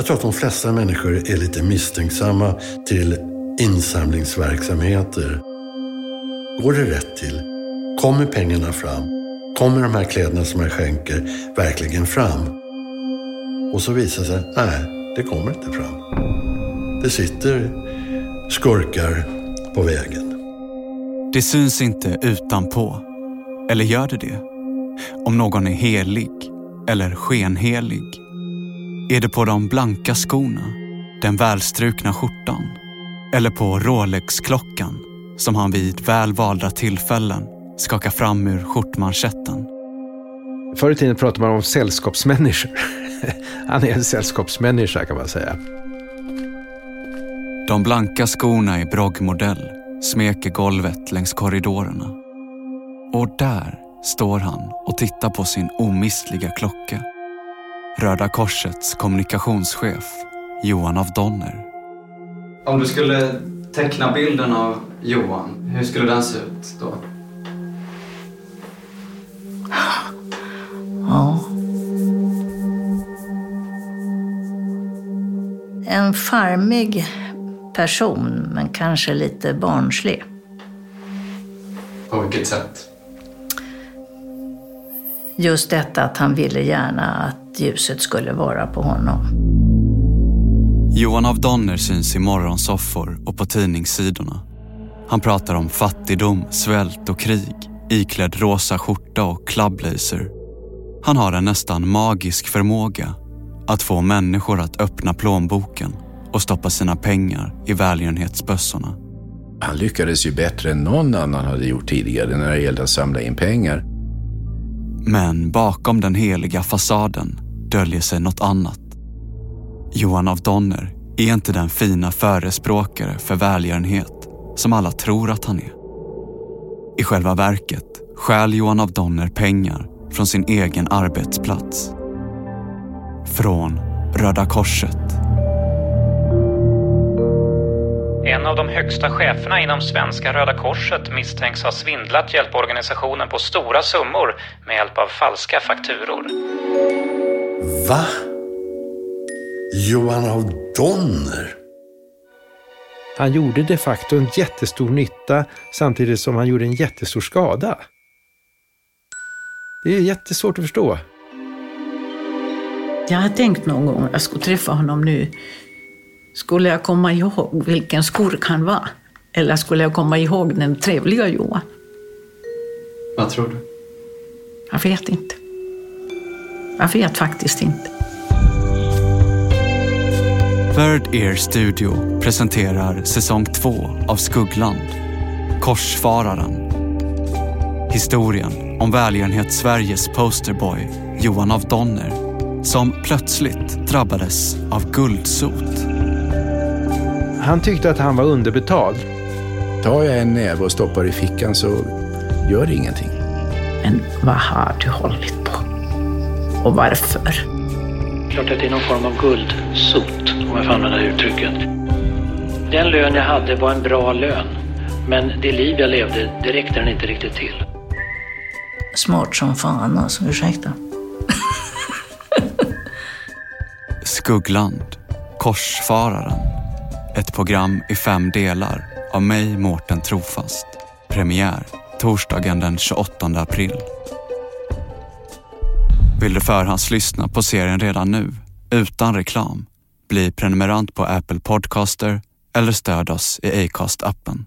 Jag tror att de flesta människor är lite misstänksamma till insamlingsverksamheter. Går det rätt till? Kommer pengarna fram? Kommer de här kläderna som jag skänker verkligen fram? Och så visar det sig, nej, det kommer inte fram. Det sitter skurkar på vägen. Det syns inte utanpå. Eller gör det det? Om någon är helig eller skenhelig? Är det på de blanka skorna, den välstrukna skjortan eller på Rolex-klockan som han vid väl valda tillfällen skakar fram ur skjortmanschetten? Förr i tiden pratade man om sällskapsmänniskor. Han är en sällskapsmänniska kan man säga. De blanka skorna i broggmodell smeker golvet längs korridorerna. Och där står han och tittar på sin omistliga klocka. Röda Korsets kommunikationschef Johan af Donner. Om du skulle teckna bilden av Johan, hur skulle den se ut då? Ja. En charmig person, men kanske lite barnslig. På vilket sätt? Just detta att han ville gärna att ljuset skulle vara på honom. Johan af Donner syns i morgonsoffor och på tidningssidorna. Han pratar om fattigdom, svält och krig iklädd rosa skjorta och clubblazer. Han har en nästan magisk förmåga att få människor att öppna plånboken och stoppa sina pengar i välgörenhetsbössorna. Han lyckades ju bättre än någon annan hade gjort tidigare när det gällde att samla in pengar. Men bakom den heliga fasaden döljer sig något annat. Johan af Donner är inte den fina förespråkare för välgörenhet som alla tror att han är. I själva verket stjäl Johan af Donner pengar från sin egen arbetsplats. Från Röda Korset. En av de högsta cheferna inom svenska Röda Korset misstänks ha svindlat hjälporganisationen på stora summor med hjälp av falska fakturor. Va? Johan af Donner? Han gjorde de facto en jättestor nytta samtidigt som han gjorde en jättestor skada. Det är jättesvårt att förstå. Jag har tänkt någon gång att jag skulle träffa honom nu. Skulle jag komma ihåg vilken skurk han var? Eller skulle jag komma ihåg den trevliga Johan? Vad tror du? Jag vet inte. Jag vet faktiskt inte. Third Ear Studio presenterar säsong två av Skuggland, Korsfararen. Historien om välgörenhets-Sveriges posterboy Johan af Donner som plötsligt drabbades av guldsot. Han tyckte att han var underbetald. Tar jag en näve och stoppar i fickan så gör det ingenting. Men vad har du hållit på? Och varför? Klart att det är någon form av guldsot, om jag får använda det uttrycket. Den lön jag hade var en bra lön, men det liv jag levde, det räckte den inte riktigt till. Smart som fan alltså, ursäkta. Skuggland, Korsfararen. Ett program i fem delar av mig, Mårten Trofast. Premiär torsdagen den 28 april. Vill du förhandslyssna på serien redan nu, utan reklam? Bli prenumerant på Apple Podcaster eller stöd oss i Acast-appen.